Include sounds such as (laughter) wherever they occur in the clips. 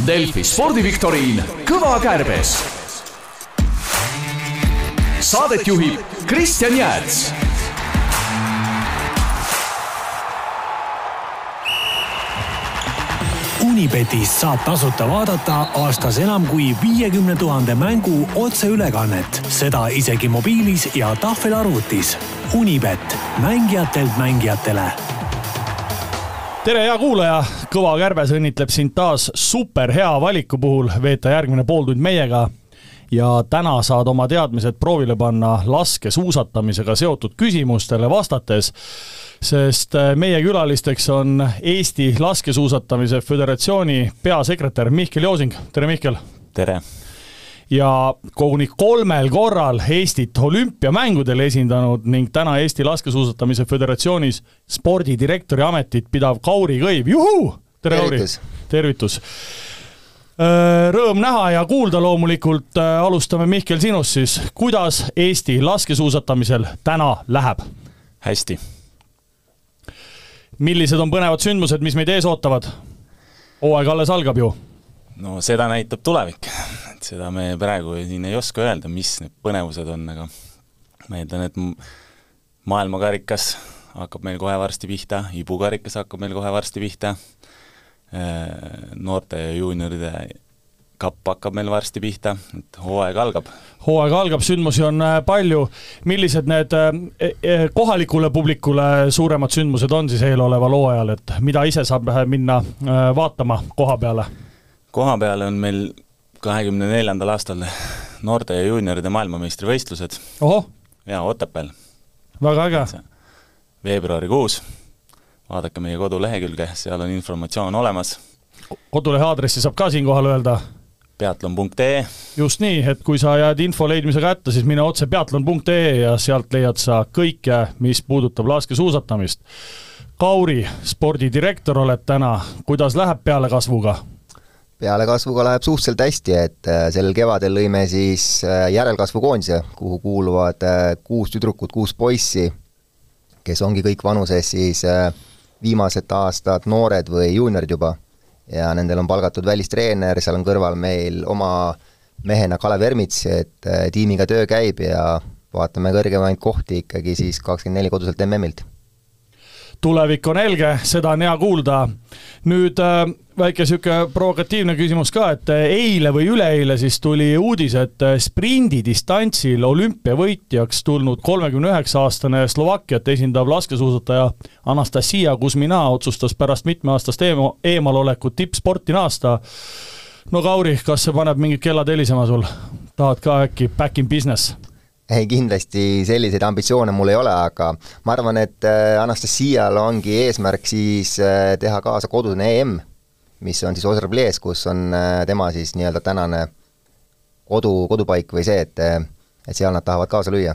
Delfi spordiviktoriin Kõva kärbes. Saadet juhib Kristjan Jääts Unibetis saab tasuta vaadata aastas enam kui viiekümne tuhande mängu otseülekannet, seda isegi mobiilis ja tahvelarvutis. Unibet, mängijatelt mängijatele tere, hea kuulaja, Kõva Kärbes õnnitleb sind taas superhea valiku puhul veeta järgmine pooltund meiega ja täna saad oma teadmised proovile panna laskesuusatamisega seotud küsimustele vastates sest äh, meie külalisteks on Eesti Laskesuusatamise Föderatsiooni peasekretär Mihkel Joosing, tere Mihkel! tere! Ja koguni kolmel korral Eestit olümpiamängudel esindanud ning täna Eesti Laskesuusatamise Föderatsioonis spordidirektori ametit pidav Kauri Kõiv, juhuu! tere, Kauri! tervitus! Rõõm näha ja kuulda loomulikult, alustame Mihkel sinust siis, kuidas Eesti laskesuusatamisel täna läheb? hästi millised on põnevad sündmused, mis meid ees ootavad? hooaeg alles algab ju. no seda näitab tulevik, et seda me praegu siin ei oska öelda, mis need põnevused on, aga ma eeldan, et maailmakarikas hakkab meil kohe varsti pihta, ibukarikas hakkab meil kohe varsti pihta, äh, noorte ja juunioride kapp hakkab meil varsti pihta, et hooaeg algab. hooaeg algab, sündmusi on äh, palju, millised need äh, e, kohalikule publikule suuremad sündmused on siis eeloleval hooajal, et mida ise saab minna vaatama koha peale? koha peale on meil kahekümne neljandal aastal noorte ja juunioride maailmameistrivõistlused. jaa, Otepääl. väga äge. veebruarikuus, vaadake meie kodulehekülge, seal on informatsioon olemas kodulehe aadressi saab ka siinkohal öelda peatlon.ee. just nii, et kui sa jääd info leidmisega hätta, siis mine otse peatlon.ee ja sealt leiad sa kõike, mis puudutab laskesuusatamist. Kauri, spordidirektor oled täna, kuidas läheb pealekasvuga? Pealekasvuga läheb suhteliselt hästi, et äh, sel kevadel lõime siis äh, järelkasvukoondise, kuhu kuuluvad äh, kuus tüdrukut, kuus poissi, kes ongi kõik vanuses siis viimased aastad noored või juuniorid juba. Ja nendel on palgatud välistreener, seal on kõrval meil oma mehena Kalev Ermits, et tiimiga töö käib ja vaatame kõrgemaid kohti ikkagi siis kakskümmend neli koduselt MM-ilt tulevik on helge, seda on hea kuulda. nüüd äh, väike niisugune provokatiivne küsimus ka, et äh, eile või üleeile siis tuli uudis, et äh, sprindidistantsil olümpiavõitjaks tulnud kolmekümne üheksa aastane Slovakkiat esindav laskesuusataja Anastasia Kuzmina otsustas pärast mitmeaastast eemo-, eemalolekut tippsporti naasta. no Kauri, kas see paneb mingid kellad helisema sul? tahad ka äkki back in business? Ei, kindlasti selliseid ambitsioone mul ei ole, aga ma arvan, et äh, Anastasial ongi eesmärk siis äh, teha kaasa kodune EM, mis on siis Osreblees, kus on äh, tema siis nii-öelda tänane kodu, kodupaik või see, et et seal nad tahavad kaasa lüüa.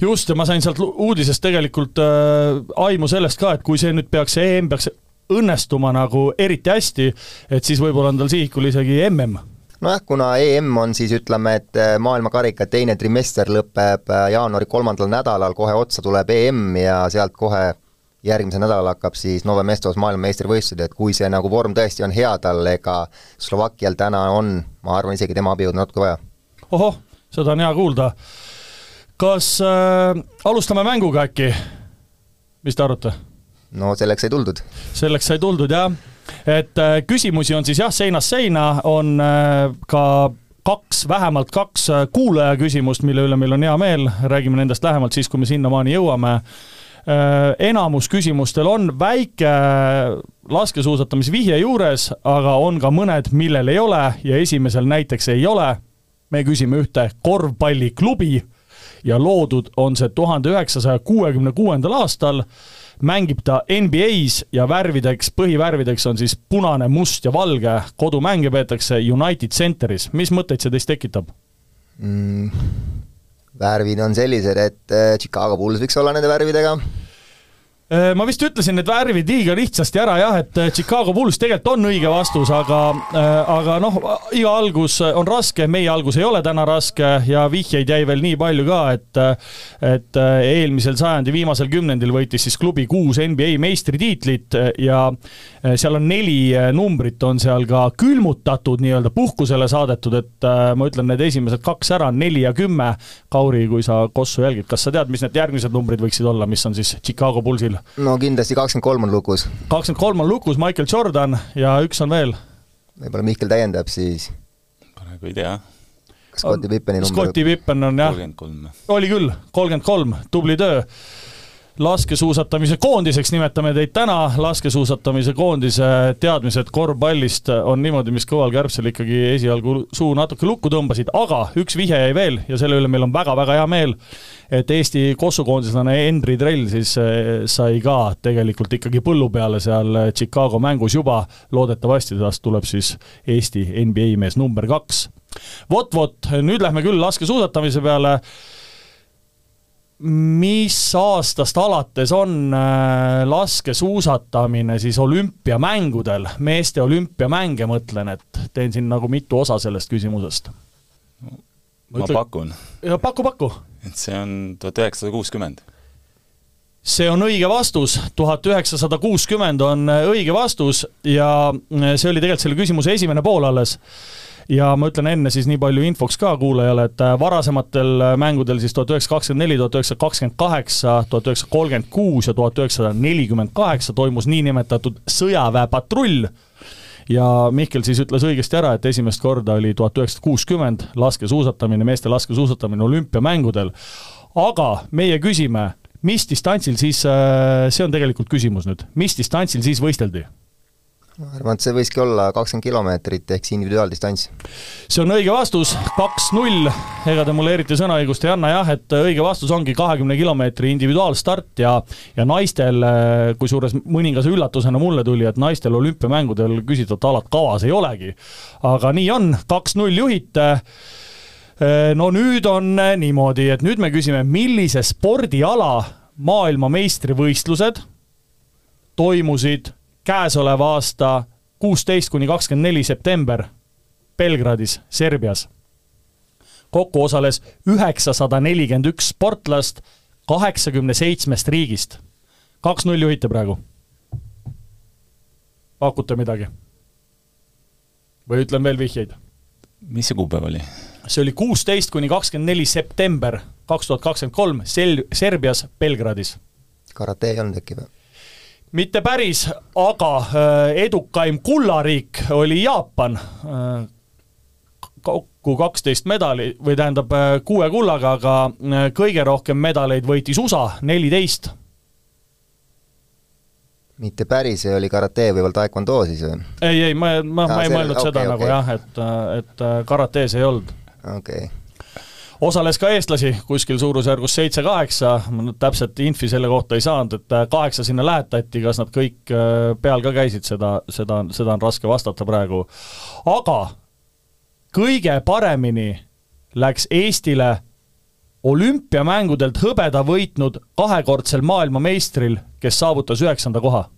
Just, ja ma sain sealt uudisest tegelikult äh, aimu sellest ka, et kui see nüüd peaks, see EM peaks õnnestuma nagu eriti hästi, et siis võib-olla on tal sihikul isegi mm nojah, kuna EM on siis ütleme, et äh, maailmakarika teine trimester lõpeb äh, jaanuari kolmandal nädalal, kohe otsa tuleb EM ja sealt kohe järgmisel nädalal hakkab siis Nove Mestos maailmameistrivõistlused, et kui see nagu vorm tõesti on hea tal, ega Slovakkial täna on, ma arvan, isegi tema abijõudu natuke vaja. ohoh, seda on hea kuulda. kas äh, alustame mänguga äkki? mis te arvate? no selleks sai tuldud. selleks sai tuldud, jah et äh, küsimusi on siis jah, seinast seina, on äh, ka kaks, vähemalt kaks äh, kuulaja küsimust, mille üle meil on hea meel, räägime nendest lähemalt siis, kui me sinnamaani jõuame. enamus küsimustel on väike laskesuusatamisvihje juures, aga on ka mõned, millel ei ole ja esimesel näiteks ei ole. me küsime ühte korvpalliklubi ja loodud on see tuhande üheksasaja kuuekümne kuuendal aastal mängib ta NBA-s ja värvideks, põhivärvideks on siis punane, must ja valge, kodumänge peetakse United Centeris, mis mõtteid see teist tekitab mm,? värvid on sellised, et äh, Chicago Bulls võiks olla nende värvidega. Äh, ma vist ütlesin need värvid liiga lihtsasti ära jah, et äh, Chicago Bulls tegelikult on õige vastus, aga, äh, aga noh, iga algus on raske, meie algus ei ole täna raske ja vihjeid jäi veel nii palju ka, et et eelmisel sajandi viimasel kümnendil võitis siis klubi kuus NBA meistritiitlit ja seal on neli numbrit on seal ka külmutatud, nii-öelda puhkusele saadetud, et ma ütlen need esimesed kaks ära, neli ja kümme. Kauri, kui sa Kossu jälgid, kas sa tead, mis need järgmised numbrid võiksid olla, mis on siis Chicago Bullsil? No kindlasti kakskümmend kolm on lukus. kakskümmend kolm on lukus, Michael Jordan ja üks on veel. võib-olla Mihkel täiendab siis. praegu ei tea. Scotti Pippeni number. Scotti Pippen on jah. oli küll, kolmkümmend kolm, tubli töö laskesuusatamise koondiseks nimetame teid täna, laskesuusatamise koondise teadmised korvpallist on niimoodi, mis Kõval Kärbsel ikkagi esialgu suu natuke lukku tõmbasid, aga üks vihje jäi veel ja selle üle meil on väga-väga hea meel, et Eesti kossukoondislane Henri Trell siis eh, sai ka tegelikult ikkagi põllu peale seal Chicago mängus juba, loodetavasti tast tuleb siis Eesti NBA mees number kaks. vot-vot, nüüd lähme küll laskesuusatamise peale mis aastast alates on äh, laskesuusatamine siis olümpiamängudel, meeste olümpiamänge mõtlen, et teen siin nagu mitu osa sellest küsimusest. ma Ütle... pakun. paku, paku. Et see on tuhat üheksasada kuuskümmend. see on õige vastus, tuhat üheksasada kuuskümmend on õige vastus ja see oli tegelikult selle küsimuse esimene pool alles. Ja ma ütlen enne siis nii palju infoks ka kuulajale, et äh, varasematel äh, mängudel siis tuhat üheksasada kakskümmend neli, tuhat üheksasada kakskümmend kaheksa, tuhat üheksasada kolmkümmend kuus ja tuhat üheksasada nelikümmend kaheksa toimus niinimetatud sõjaväepatrull ja Mihkel siis ütles õigesti ära, et esimest korda oli tuhat üheksasada kuuskümmend laskesuusatamine, meeste laskesuusatamine olümpiamängudel. aga meie küsime, mis distantsil siis, äh, see on tegelikult küsimus nüüd, mis distantsil siis võisteldi? Ma arvan, et see võiski olla kakskümmend kilomeetrit ehk siis individuaaldistants. see on õige vastus, kaks-null, ega te mulle eriti sõnaõigust ei anna jah, et õige vastus ongi kahekümne kilomeetri individuaalstart ja ja naistel, kusjuures mõningase üllatusena mulle tuli, et naistel olümpiamängudel küsitavat alat kavas ei olegi. aga nii on, kaks-null juhite no nüüd on niimoodi, et nüüd me küsime, millise spordiala maailmameistrivõistlused toimusid käesoleva aasta kuusteist kuni kakskümmend neli september Belgradis, Serbias. kokku osales üheksasada nelikümmend üks sportlast kaheksakümne seitsmest riigist. kaks-null juhite praegu. pakute midagi? või ütlen veel vihjeid? mis see kuupäev oli? see oli kuusteist kuni kakskümmend neli september kaks tuhat kakskümmend kolm sel-, Serbias, Belgradis. karate ei olnud äkki või? Mitte päris, aga äh, edukaim kullariik oli Jaapan, äh, kokku kaksteist medali, või tähendab äh, kuue kullaga, aga kõige rohkem medaleid võitis USA, neliteist. mitte päris, see oli karate või veel taekwondo siis või? ei, ei, ma, ma, ma ei mõelnud okay, seda okay. nagu jah, et, et karates ei olnud. okei okay osales ka eestlasi kuskil suurusjärgus seitse-kaheksa, ma nüüd täpset infi selle kohta ei saanud, et äh, kaheksa sinna lähetati, kas nad kõik äh, peal ka käisid, seda, seda, seda on raske vastata praegu. aga kõige paremini läks Eestile olümpiamängudelt hõbeda võitnud kahekordsel maailmameistril, kes saavutas üheksanda koha.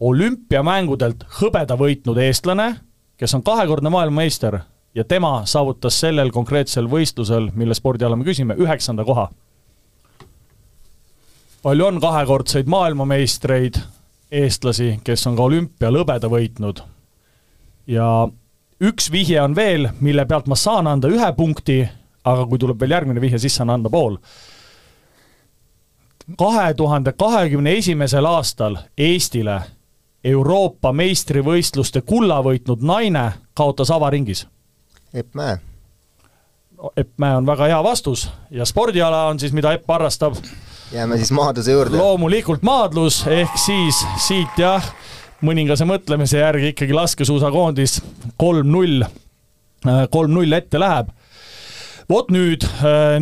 olümpiamängudelt hõbeda võitnud eestlane, kes on kahekordne maailmameister ja tema saavutas sellel konkreetsel võistlusel, mille spordiala me küsime, üheksanda koha. palju on kahekordseid maailmameistreid, eestlasi, kes on ka olümpial hõbeda võitnud. ja üks vihje on veel, mille pealt ma saan anda ühe punkti, aga kui tuleb veel järgmine vihje, siis saan anda pool. kahe tuhande kahekümne esimesel aastal Eestile Euroopa meistrivõistluste kulla võitnud naine kaotas avaringis Epp Mäe. Epp Mäe on väga hea vastus ja spordiala on siis, mida Epp harrastab? jääme siis maadluse juurde. loomulikult maadlus, ehk siis siit jah, mõningase mõtlemise järgi ikkagi laskesuusakoondis kolm-null, kolm-null ette läheb vot nüüd,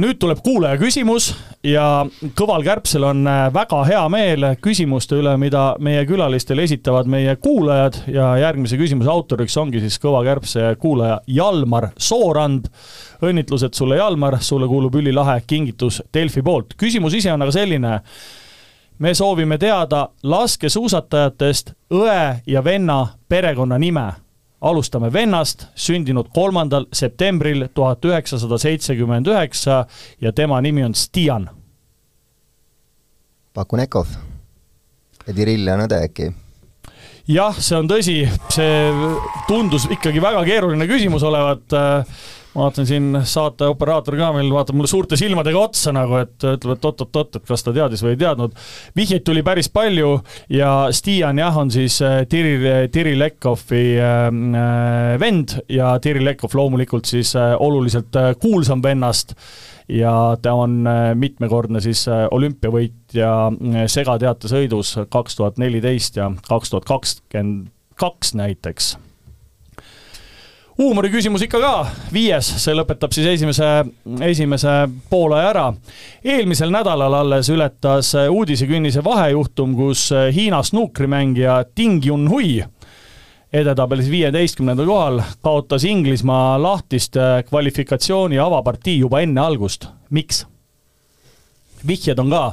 nüüd tuleb kuulaja küsimus ja Kõval Kärbsel on väga hea meel küsimuste üle, mida meie külalistele esitavad meie kuulajad ja järgmise küsimuse autoriks ongi siis Kõva Kärbse kuulaja Jalmar Soorand. õnnitlused sulle, Jalmar, sulle kuulub ülilahe kingitus Delfi poolt. küsimus ise on aga selline me soovime teada laskesuusatajatest õe ja venna perekonnanime alustame vennast, sündinud kolmandal septembril tuhat üheksasada seitsekümmend üheksa ja tema nimi on Stian. pakun Ekov. ja Kirill on õde äkki? jah, see on tõsi, see tundus ikkagi väga keeruline küsimus olevat ma vaatan siin saate operaator ka meil vaatab mulle suurte silmadega otsa nagu, et ütleb, et oot-oot-oot, et kas ta teadis või ei teadnud. vihjeid tuli päris palju ja Stian jah, on siis äh, Tiri, Tiri Lekhovi ähm, äh, vend ja Tiri Lekhov loomulikult siis äh, oluliselt kuulsam vennast ja ta on mitmekordne siis olümpiavõitja segateatesõidus kaks tuhat neliteist ja kaks tuhat kakskümmend kaks näiteks huumoriküsimus ikka ka, viies, see lõpetab siis esimese, esimese poolaja ära. eelmisel nädalal alles ületas uudisekünnise vahejuhtum, kus Hiina snuukrimängija Ding Junhui edetabelis viieteistkümnendal kohal kaotas Inglismaa lahtiste kvalifikatsiooni avapartii juba enne algust. miks? vihjed on ka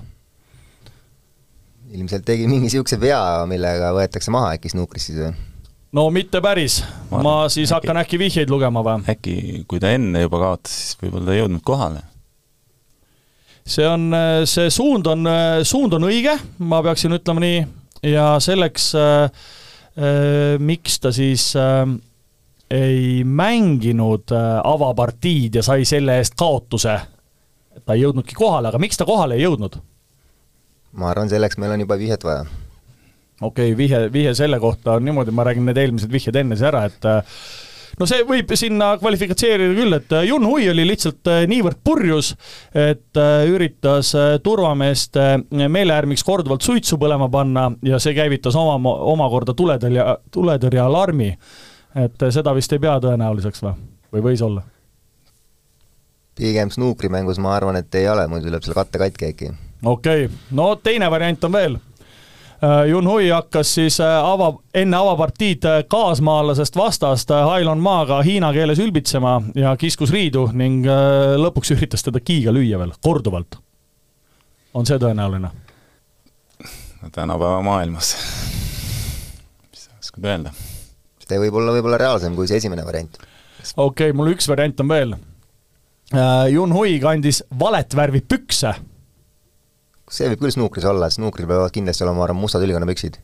ilmselt tegi mingi niisuguse vea, millega võetakse maha äkki snuukris siis või? No mitte päris, ma siis äkki, hakkan äkki vihjeid lugema või? äkki, kui ta enne juba kaotas, siis võib-olla ta ei jõudnud kohale? see on, see suund on, suund on õige, ma peaksin ütlema nii, ja selleks äh, äh, miks ta siis äh, ei mänginud äh, avapartiid ja sai selle eest kaotuse, ta ei jõudnudki kohale, aga miks ta kohale ei jõudnud? ma arvan, selleks meil on juba vihjet vaja okei okay,, vihje, vihje selle kohta on niimoodi, ma räägin need eelmised vihjed enne siis ära, et äh, no see võib sinna kvalifitseerida küll, et äh, Jun Hui oli lihtsalt äh, niivõrd purjus, et üritas turvameeste meeleäärmiks korduvalt suitsu põlema panna ja see käivitas oma, omakorda tuletõrje, tuletõrjealarmi. et seda vist ei pea tõenäoliseks või, või võis olla? pigem snuukrimängus ma arvan, et ei ole, muidu lööb selle katte katki äkki. okei okay., no teine variant on veel Junhui hakkas siis äh, ava, enne avapartiid äh, kaasmaalasest vastast Hailon Maaga hiina keeles ülbitsema ja kiskus riidu ning lõpuks üritas teda kiiga lüüa veel, korduvalt. on see tõenäoline? no tänapäeva maailmas, mis sa oskad öelda? see võib olla võib-olla reaalsem kui see esimene variant. okei okay,, mul üks variant on veel. Junhui kandis valet värvi pükse see võib küll snuukris olla, snuukril peavad kindlasti olema, ma arvan, mustad ülikonnapüksid.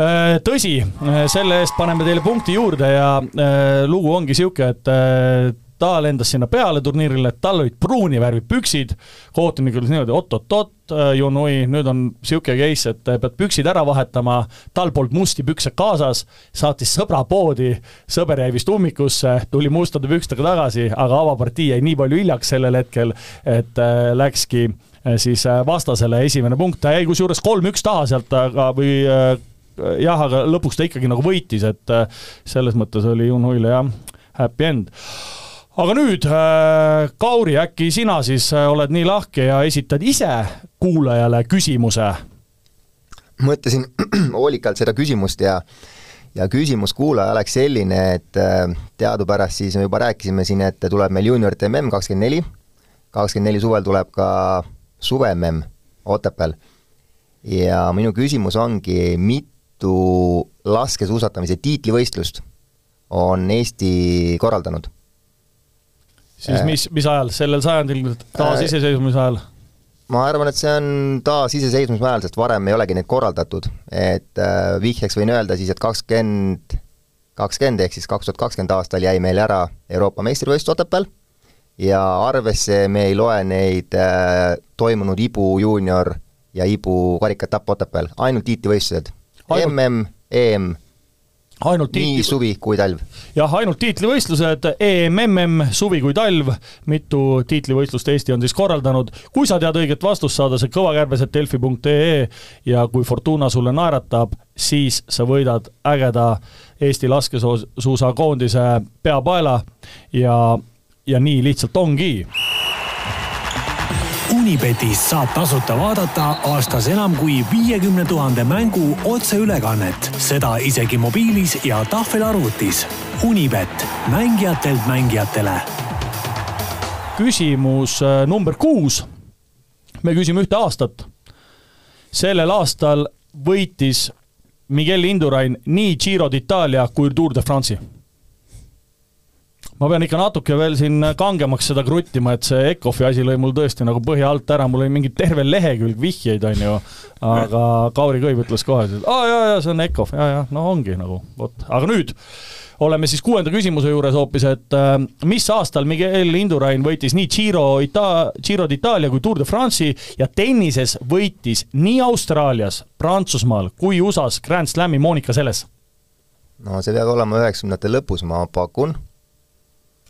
Äh, tõsi, äh, selle eest paneme teile punkti juurde ja äh, lugu ongi niisugune, et ta lendas sinna peale turniirile, tal olid pruuni värvi püksid, kohtunik ütles niimoodi oot-oot-oot, Junui, nüüd on niisugune case, et pead püksid ära vahetama, tal polnud musti pükse kaasas, saatis sõbra poodi, sõber jäi vist ummikusse, tuli mustade pükstega tagasi, aga avapartii jäi nii palju hiljaks sellel hetkel, et läkski Äh, siis äh, vastasele esimene punkt, ta jäi kusjuures kolm-üks taha sealt, aga või äh, jah, aga lõpuks ta ikkagi nagu võitis, et selles mõttes oli Jun Huile jah, happy end. aga nüüd, Kauri, äkki sina siis oled nii lahke ja esitad ise kuulajale küsimuse? mõtlesin (clears throat) hoolikalt seda küsimust ja ja küsimus kuulaja oleks selline, et teadupärast siis me juba rääkisime siin, et tuleb meil juuniorite mm kakskümmend neli, kakskümmend neli suvel tuleb ka suvememm Otepääl. ja minu küsimus ongi, mitu laskesuusatamise tiitlivõistlust on Eesti korraldanud? siis mis, mis ajal, sellel sajandil, taasiseseisvumise ajal? ma arvan, et see on taasiseseisvumise ajal, sest varem ei olegi neid korraldatud, et äh, vihjeks võin öelda siis, et kakskümmend, kakskümmend ehk siis kaks tuhat kakskümmend aastal jäi meil ära Euroopa meistrivõistlus Otepääl ja arvesse me ei loe neid äh, toimunud Ibu juunior ja Ibu karikaetapp Otepääl, ainult tiitlivõistlused. Ainult... MM, EM, ainult tiitli... nii suvi kui talv. jah, ainult tiitlivõistlused, EM, MM, suvi kui talv, mitu tiitlivõistlust Eesti on siis korraldanud. kui sa tead õiget vastust, saada see kõvakärbes.et delfi.ee ja kui Fortuna sulle naeratab, siis sa võidad ägeda Eesti laskesuusakoondise peapaela ja ja nii lihtsalt ongi Unibetis saab tasuta vaadata aastas enam kui viiekümne tuhande mängu otseülekannet, seda isegi mobiilis ja tahvelarvutis. Unibet, mängijatelt mängijatele. küsimus äh, number kuus. me küsime ühte aastat. sellel aastal võitis Miguel Indurain nii Giro d'Itaalia kui Tour de France'i ma pean ikka natuke veel siin kangemaks seda kruttima, et see ECOFi asi lõi mul tõesti nagu põhja alt ära, mul oli mingi terve lehekülg vihjeid, on ju, aga Kauri Kõiv ütles kohe, et aa jaa, jaa, see on ECOF, jaa, jaa, no ongi nagu, vot, aga nüüd oleme siis kuuenda küsimuse juures hoopis, et äh, mis aastal Miguel Indurain võitis nii Giro Ita-, Giro d'Itaalia kui Tour de France'i ja tennises võitis nii Austraalias, Prantsusmaal kui USA-s Grand Slami Monika Seles? no see peab olema üheksakümnendate lõpus, ma pakun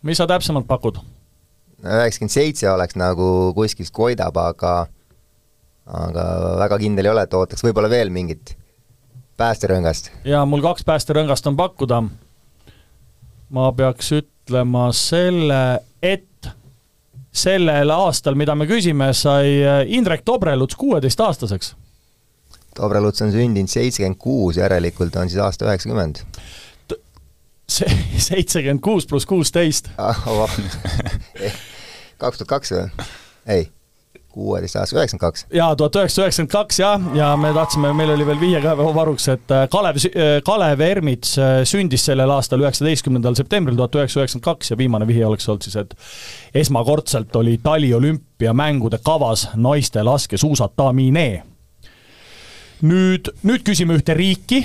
mis sa täpsemalt pakud? üheksakümmend seitse oleks nagu kuskilt koidab, aga aga väga kindel ei ole, et ootaks võib-olla veel mingit päästerõngast. jaa, mul kaks päästerõngast on pakkuda. ma peaks ütlema selle, et sellel aastal, mida me küsime, sai Indrek Tobreluts kuueteistaastaseks. Tobreluts on sündinud seitsekümmend kuus, järelikult on siis aasta üheksakümmend see seitsekümmend kuus pluss kuusteist. Ah, (laughs) kaks tuhat kaks või? ei, kuueteist aasta, üheksakümmend kaks. jaa, tuhat üheksasada üheksakümmend kaks jah, ja me tahtsime, meil oli veel viie ka varuks, et äh, Kalev, äh, Kalev Ermits äh, sündis sellel aastal, üheksateistkümnendal septembril tuhat üheksasada üheksakümmend kaks ja viimane vihje oleks olnud siis, et esmakordselt oli taliolümpiamängude kavas naiste laskesuusatamine. nüüd, nüüd küsime ühte riiki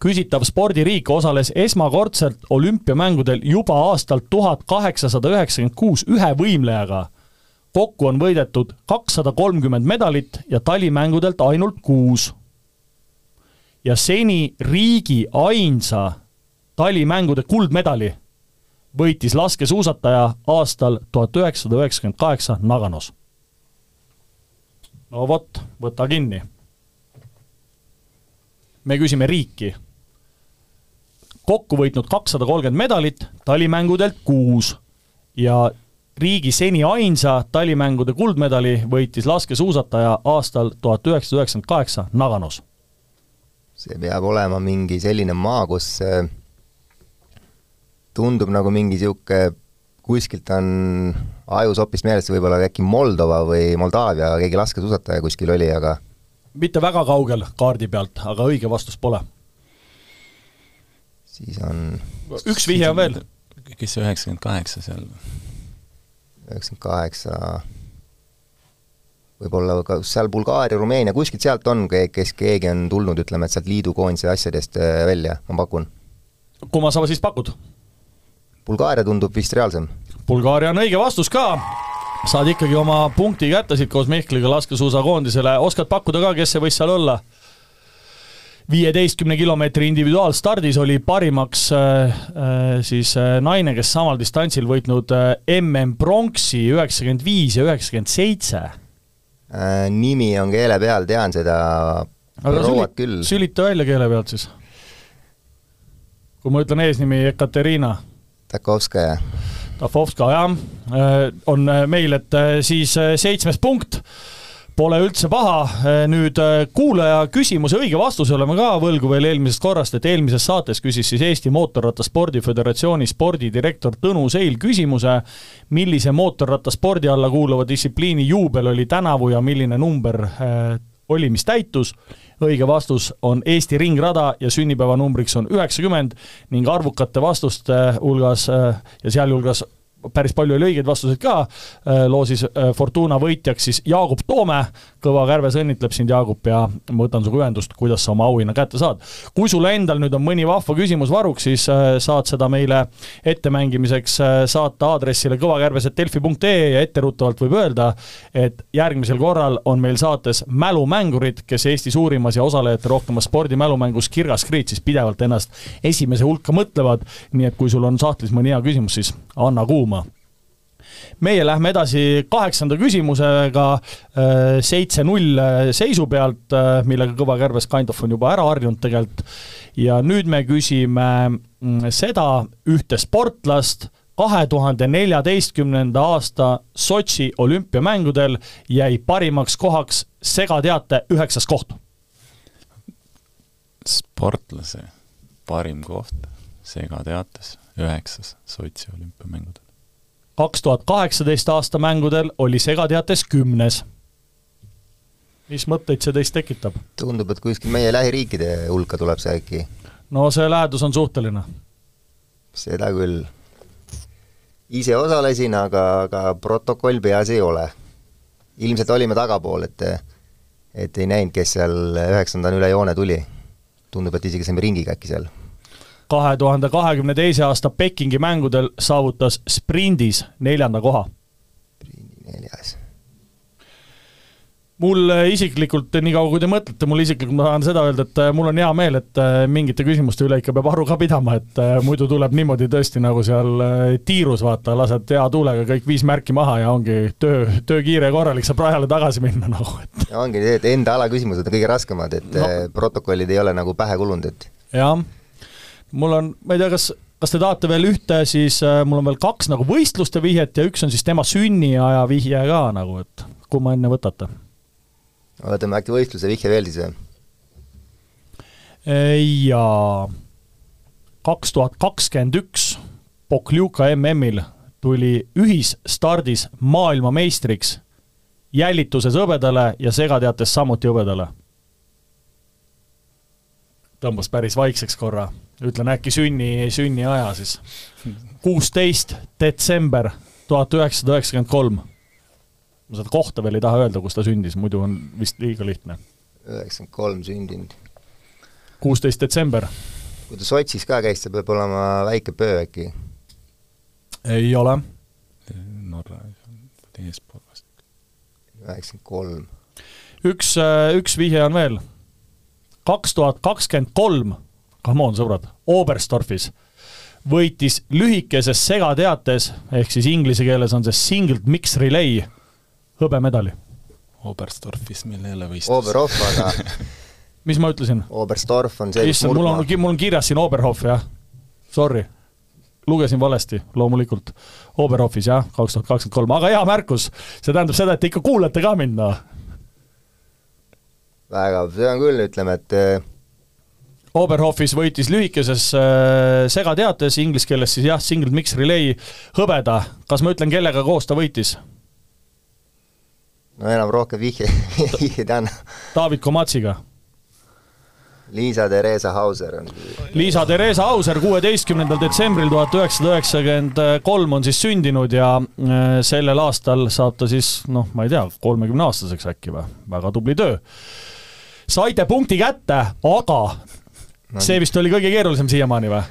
küsitav spordiriik osales esmakordselt olümpiamängudel juba aastal tuhat kaheksasada üheksakümmend kuus ühe võimlejaga. kokku on võidetud kakssada kolmkümmend medalit ja talimängudelt ainult kuus. ja seni riigi ainsa talimängude kuldmedali võitis laskesuusataja aastal tuhat üheksasada üheksakümmend kaheksa Naganos. no vot, võta kinni. me küsime riiki kokku võitnud kakssada kolmkümmend medalit, talimängudelt kuus. ja riigi seni ainsa talimängude kuldmedali võitis laskesuusataja aastal tuhat üheksasada üheksakümmend kaheksa Naganos. see peab olema mingi selline maa, kus äh, tundub nagu mingi niisugune, kuskilt on ajus hoopis meeles, võib-olla äkki Moldova või Moldaavia, keegi laskesuusataja kuskil oli, aga mitte väga kaugel kaardi pealt, aga õige vastus pole siis on üks vihje on veel. kes see üheksakümmend kaheksa seal? üheksakümmend kaheksa, võib-olla ka seal Bulgaaria, Rumeenia, kuskilt sealt on, kes keegi on tulnud, ütleme, et sealt liidukoondise asjadest äh, välja, ma pakun. kumma sa siis pakud? Bulgaaria tundub vist reaalsem. Bulgaaria on õige vastus ka saad ikkagi oma punkti kätte siit koos Mihkliga laskesuusakoondisele, oskad pakkuda ka, kes see võis seal olla? Viieteistkümne kilomeetri individuaalstardis oli parimaks äh, äh, siis äh, naine, kes samal distantsil võitnud MM pronksi üheksakümmend viis ja üheksakümmend seitse. nimi on keele peal, tean seda prouat küll. sülita välja keele pealt siis. kui ma ütlen eesnimi Ekaterina. Takovskaja. Takovskaja, on meil, et siis seitsmes punkt Pole üldse paha, nüüd äh, kuulaja küsimuse õige vastuse oleme ka võlgu veel eelmisest korrast, et eelmises saates küsis siis Eesti Mootorrattaspordi Föderatsiooni spordidirektor Tõnu Seil küsimuse, millise mootorrattaspordi alla kuuluva distsipliini juubel oli tänavu ja milline number äh, oli, mis täitus. õige vastus on Eesti ringrada ja sünnipäevanumbriks on üheksakümmend ning arvukate vastuste hulgas äh, ja sealhulgas päris palju oli õigeid vastuseid ka, äh, loosis äh, Fortuna võitjaks siis Jaagup Toome, kõva kärves õnnitleb sind, Jaagup, ja ma võtan sinuga ühendust, kuidas sa oma auhinna kätte saad. kui sul endal nüüd on mõni vahva küsimus varuks, siis äh, saad seda meile ettemängimiseks saata aadressile kõvakärbes.delfi.ee ja etteruttavalt võib öelda, et järgmisel korral on meil saates mälumängurid, kes Eesti suurimas ja osalejate rohkemas spordimälumängus Kirgas Kriitsis pidevalt ennast esimese hulka mõtlevad, nii et kui sul on sahtlis mõni hea küsimus, siis anna kuuma meie lähme edasi kaheksanda küsimusega äh, seitse-null äh, seisu pealt, äh, millega Kõva Kärbes kind of on juba ära harjunud tegelikult. ja nüüd me küsime mm, seda ühte sportlast, kahe tuhande neljateistkümnenda aasta Sotši olümpiamängudel jäi parimaks kohaks segateate üheksas koht? sportlase parim koht segateates, üheksas Sotši olümpiamängudel. Kaks tuhat kaheksateist aasta mängudel oli segateates kümnes. mis mõtteid see teist tekitab? tundub, et kuskil meie lähiriikide hulka tuleb see äkki. no see lähedus on suhteline. seda küll. ise osalesin, aga, aga protokoll peas ei ole. ilmselt olime tagapool, et et ei näinud, kes seal üheksandana üle joone tuli. tundub, et isegi saime ringiga äkki seal kahe tuhande kahekümne teise aasta Pekingi mängudel saavutas sprindis neljanda koha. neljas. mul isiklikult, niikaua kui te mõtlete, mul isiklikult ma tahan seda öelda, et mul on hea meel, et mingite küsimuste üle ikka peab aru ka pidama, et muidu tuleb niimoodi tõesti nagu seal tiirus, vaata, lased hea tuulega kõik viis märki maha ja ongi töö, töö kiire ja korralik, saab rajale tagasi minna (laughs) nagu, et. ongi see, et enda ala küsimused on kõige raskemad, et no. protokollid ei ole nagu pähe kulunud, et. jah mul on, ma ei tea, kas, kas te tahate veel ühte, siis äh, mul on veel kaks nagu võistluste vihjet ja üks on siis tema sünniaja vihje ka nagu, et kumma enne võtate? võtame äkki võistluse vihje veel siis või? jaa, kaks tuhat kakskümmend üks Pokljuka MM-il tuli ühisstardis maailmameistriks jälituses hõbedale ja segateates samuti hõbedale. Tõmbas päris vaikseks korra ütlen äkki sünni, sünniaja siis. kuusteist detsember tuhat üheksasada üheksakümmend kolm. ma seda kohta veel ei taha öelda, kus ta sündis, muidu on vist liiga lihtne. üheksakümmend kolm sündinud. kuusteist detsember. kui ta Sotšis ka käis, see peab olema väike pöö äkki? ei ole. Norra eespool vast. üheksakümmend kolm. üks, üks vihje on veel. Kaks tuhat kakskümmend kolm come on, sõbrad, Oberstdorfis võitis lühikeses segateates, ehk siis inglise keeles on see singled mix relay, hõbemedali. Oberstdorfis meil ei ole võistlus. Oberhof, aga (laughs) mis ma ütlesin? Oberstdorf on see, issand, mul on, mul on kirjas siin Oberhof, jah. Sorry, lugesin valesti, loomulikult. Oberhofis jah, kaks tuhat kakskümmend kolm, aga hea märkus, see tähendab seda, et te ikka kuulete ka mind, noh. Väga, see on küll, ütleme, et Oberhofis võitis lühikeses äh, segateates, inglise keeles siis jah, single mix relay hõbeda. kas ma ütlen, kellega koos ta võitis? no enam rohkem vihje, (laughs) vihjeid ei anna. David Komatsiga. Liisa-Theresa Hauser on. Liisa-Theresa Hauser kuueteistkümnendal detsembril tuhat üheksasada üheksakümmend kolm on siis sündinud ja äh, sellel aastal saab ta siis noh, ma ei tea, kolmekümne aastaseks äkki või, väga tubli töö. Saite punkti kätte, aga no, see vist oli kõige keerulisem siiamaani või?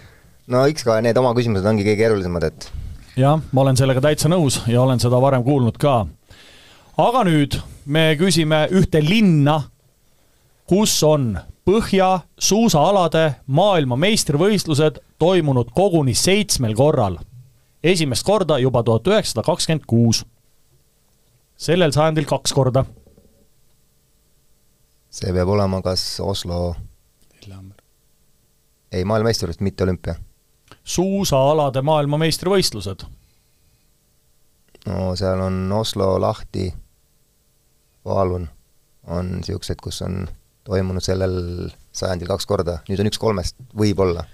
no eks ka need oma küsimused ongi kõige keerulisemad, et jah, ma olen sellega täitsa nõus ja olen seda varem kuulnud ka. aga nüüd me küsime ühte linna, kus on põhja suusaalade maailmameistrivõistlused toimunud koguni seitsmel korral. esimest korda juba tuhat üheksasada kakskümmend kuus. sellel sajandil kaks korda. See peab olema kas Oslo ei, maailmameistrivõistlused, mitte olümpia. suusaalade maailmameistrivõistlused? no seal on Oslo, Lahti, Falun on niisugused, kus on toimunud sellel sajandil kaks korda, nüüd on üks kolmest, võib-olla.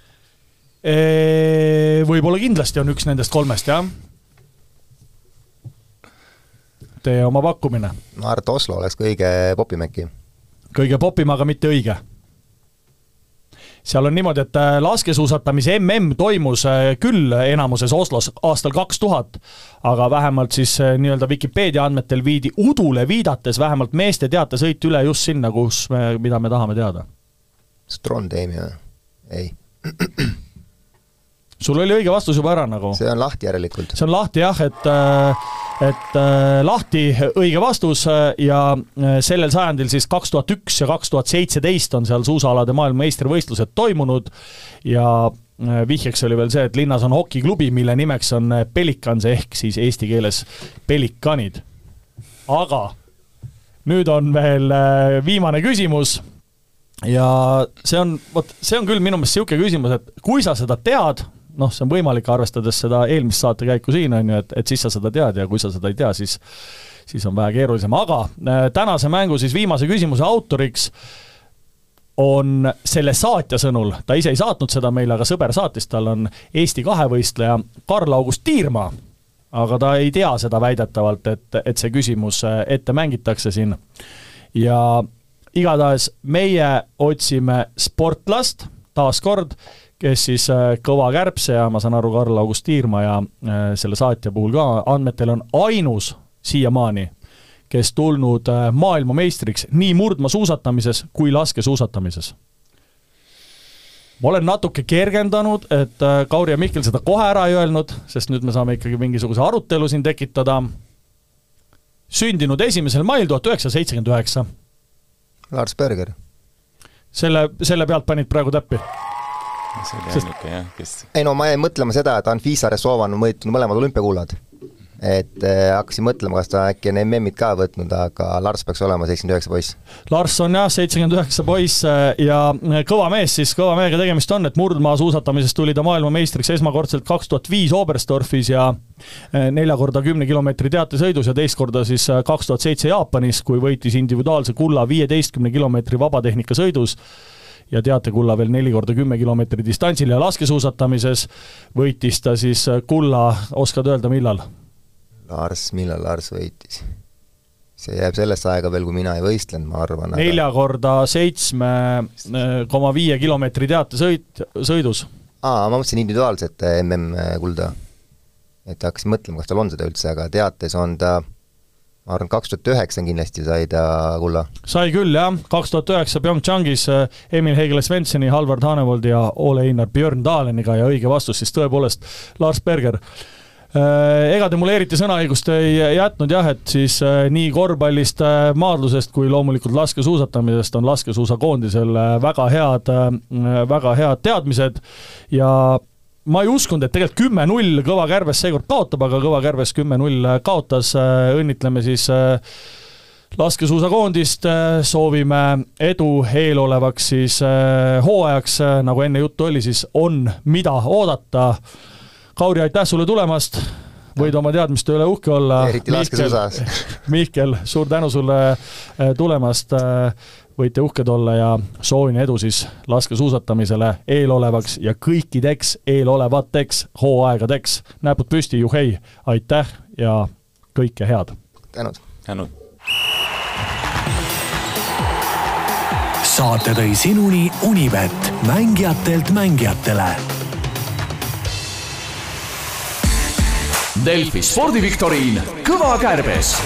Võib-olla kindlasti on üks nendest kolmest, jah. Tee oma pakkumine. ma arvan, et Oslo oleks kõige popim äkki. Kõige popim, aga mitte õige seal on niimoodi, et äh, laskesuusatamise mm toimus äh, küll enamuses Oslos aastal kaks tuhat, aga vähemalt siis äh, nii-öelda Vikipeedia andmetel viidi udule viidates vähemalt meeste teatesõit üle just sinna, kus me, mida me tahame teada. Trondheimi või? ei sul oli õige vastus juba ära nagu. see on lahti järelikult. see on lahti jah, et äh, et äh, lahti õige vastus äh, ja sellel sajandil siis kaks tuhat üks ja kaks tuhat seitseteist on seal suusaalade maailmameistrivõistlused toimunud ja vihjeks oli veel see, et linnas on hokiklubi, mille nimeks on Pelikans ehk siis eesti keeles Pelikanid. aga nüüd on veel viimane küsimus ja see on, vot see on küll minu meelest niisugune küsimus, et kui sa seda tead, noh, see on võimalik, arvestades seda eelmist saatekäiku siin, on ju, et, et siis sa seda tead ja kui sa seda ei tea, siis siis on vähe keerulisem, aga äh, tänase mängu siis viimase küsimuse autoriks on selle saatja sõnul, ta ise ei saatnud seda meile, aga sõber saatis, tal on Eesti kahevõistleja Karl-August Tiirmaa, aga ta ei tea seda väidetavalt, et, et see küsimus äh, ette mängitakse siin. ja igatahes meie otsime sportlast, taaskord, kes siis äh, kõva kärbse ja ma saan aru, Karl-August Tiirmaa ja selle saatja puhul ka andmetel on ainus siiamaani, kes tulnud äh, maailmameistriks nii murdmaasuusatamises kui laskesuusatamises. ma olen natuke kergendanud, et äh, Kauri ja Mihkel seda kohe ära ei öelnud, sest nüüd me saame ikkagi mingisuguse arutelu siin tekitada. sündinud esimesel mail tuhat üheksasada seitsekümmend üheksa. Lars Berger. selle, selle pealt panid praegu täppi see oli ainuke jah, kes ei no ma jäin mõtlema seda, et Anfisa Ressova on võitnud mõlemad olümpiakullad et äh, hakkasin mõtlema, kas ta äkki on MM-id ka võtnud, aga Lars peaks olema seitsekümmend üheksa poiss. Lars on jah, seitsekümmend üheksa poiss äh, ja äh, kõva mees siis, kõva mehega tegemist on, et murdmaasuusatamises tuli ta maailmameistriks esmakordselt kaks tuhat viis Oberstdorfis ja nelja korda kümne kilomeetri teatesõidus ja teist korda siis kaks tuhat seitse Jaapanis, kui võitis individuaalse kulla viieteistkümne kilomeetri vabatehnika ja teatekulla veel neli korda kümme kilomeetri distantsil ja laskesuusatamises võitis ta siis kulla, oskad öelda, millal? Lars, millal Lars võitis? see jääb sellesse aega veel, kui mina ei võistlenud, ma arvan. nelja aga... korda seitsme äh, koma viie kilomeetri teatesõit, sõidus. aa, ma mõtlesin individuaalset äh, MM-kulda. et hakkasin mõtlema, kas tal on seda üldse, aga teates on ta ma arvan, kaks tuhat üheksa kindlasti sai ta kulla. sai küll, jah, kaks tuhat üheksa PyeongChangis äh, Emil Heigele Svensoni, Halvard Hanevold ja Ole-Einar Björn Daleniga ja õige vastus siis tõepoolest Lars Berger Äh, ega te mulle eriti sõnaõigust ei jätnud jah, et siis äh, nii korvpallist, äh, maadlusest kui loomulikult laskesuusatamisest on laskesuusakoondisel väga head, väga head teadmised ja ma ei uskunud, et tegelikult kümme-null Kõva Kärves seekord kaotab, aga Kõva Kärves kümme-null kaotas, õnnitleme siis laskesuusakoondist, soovime edu eelolevaks siis hooajaks, nagu enne juttu oli, siis on, mida oodata Kauri, aitäh sulle tulemast, võid oma teadmiste üle uhke olla. eriti laskesuusas. (laughs) Mihkel, suur tänu sulle äh, tulemast, äh, võite uhked olla ja soovin edu siis laskesuusatamisele eelolevaks ja kõikideks eelolevateks hooaegadeks. näpud püsti, juhei, aitäh ja kõike head! tänud! tänud! saate tõi sinuni Unibet, mängijatelt mängijatele Delfi spordiviktoriin Kõva kärbes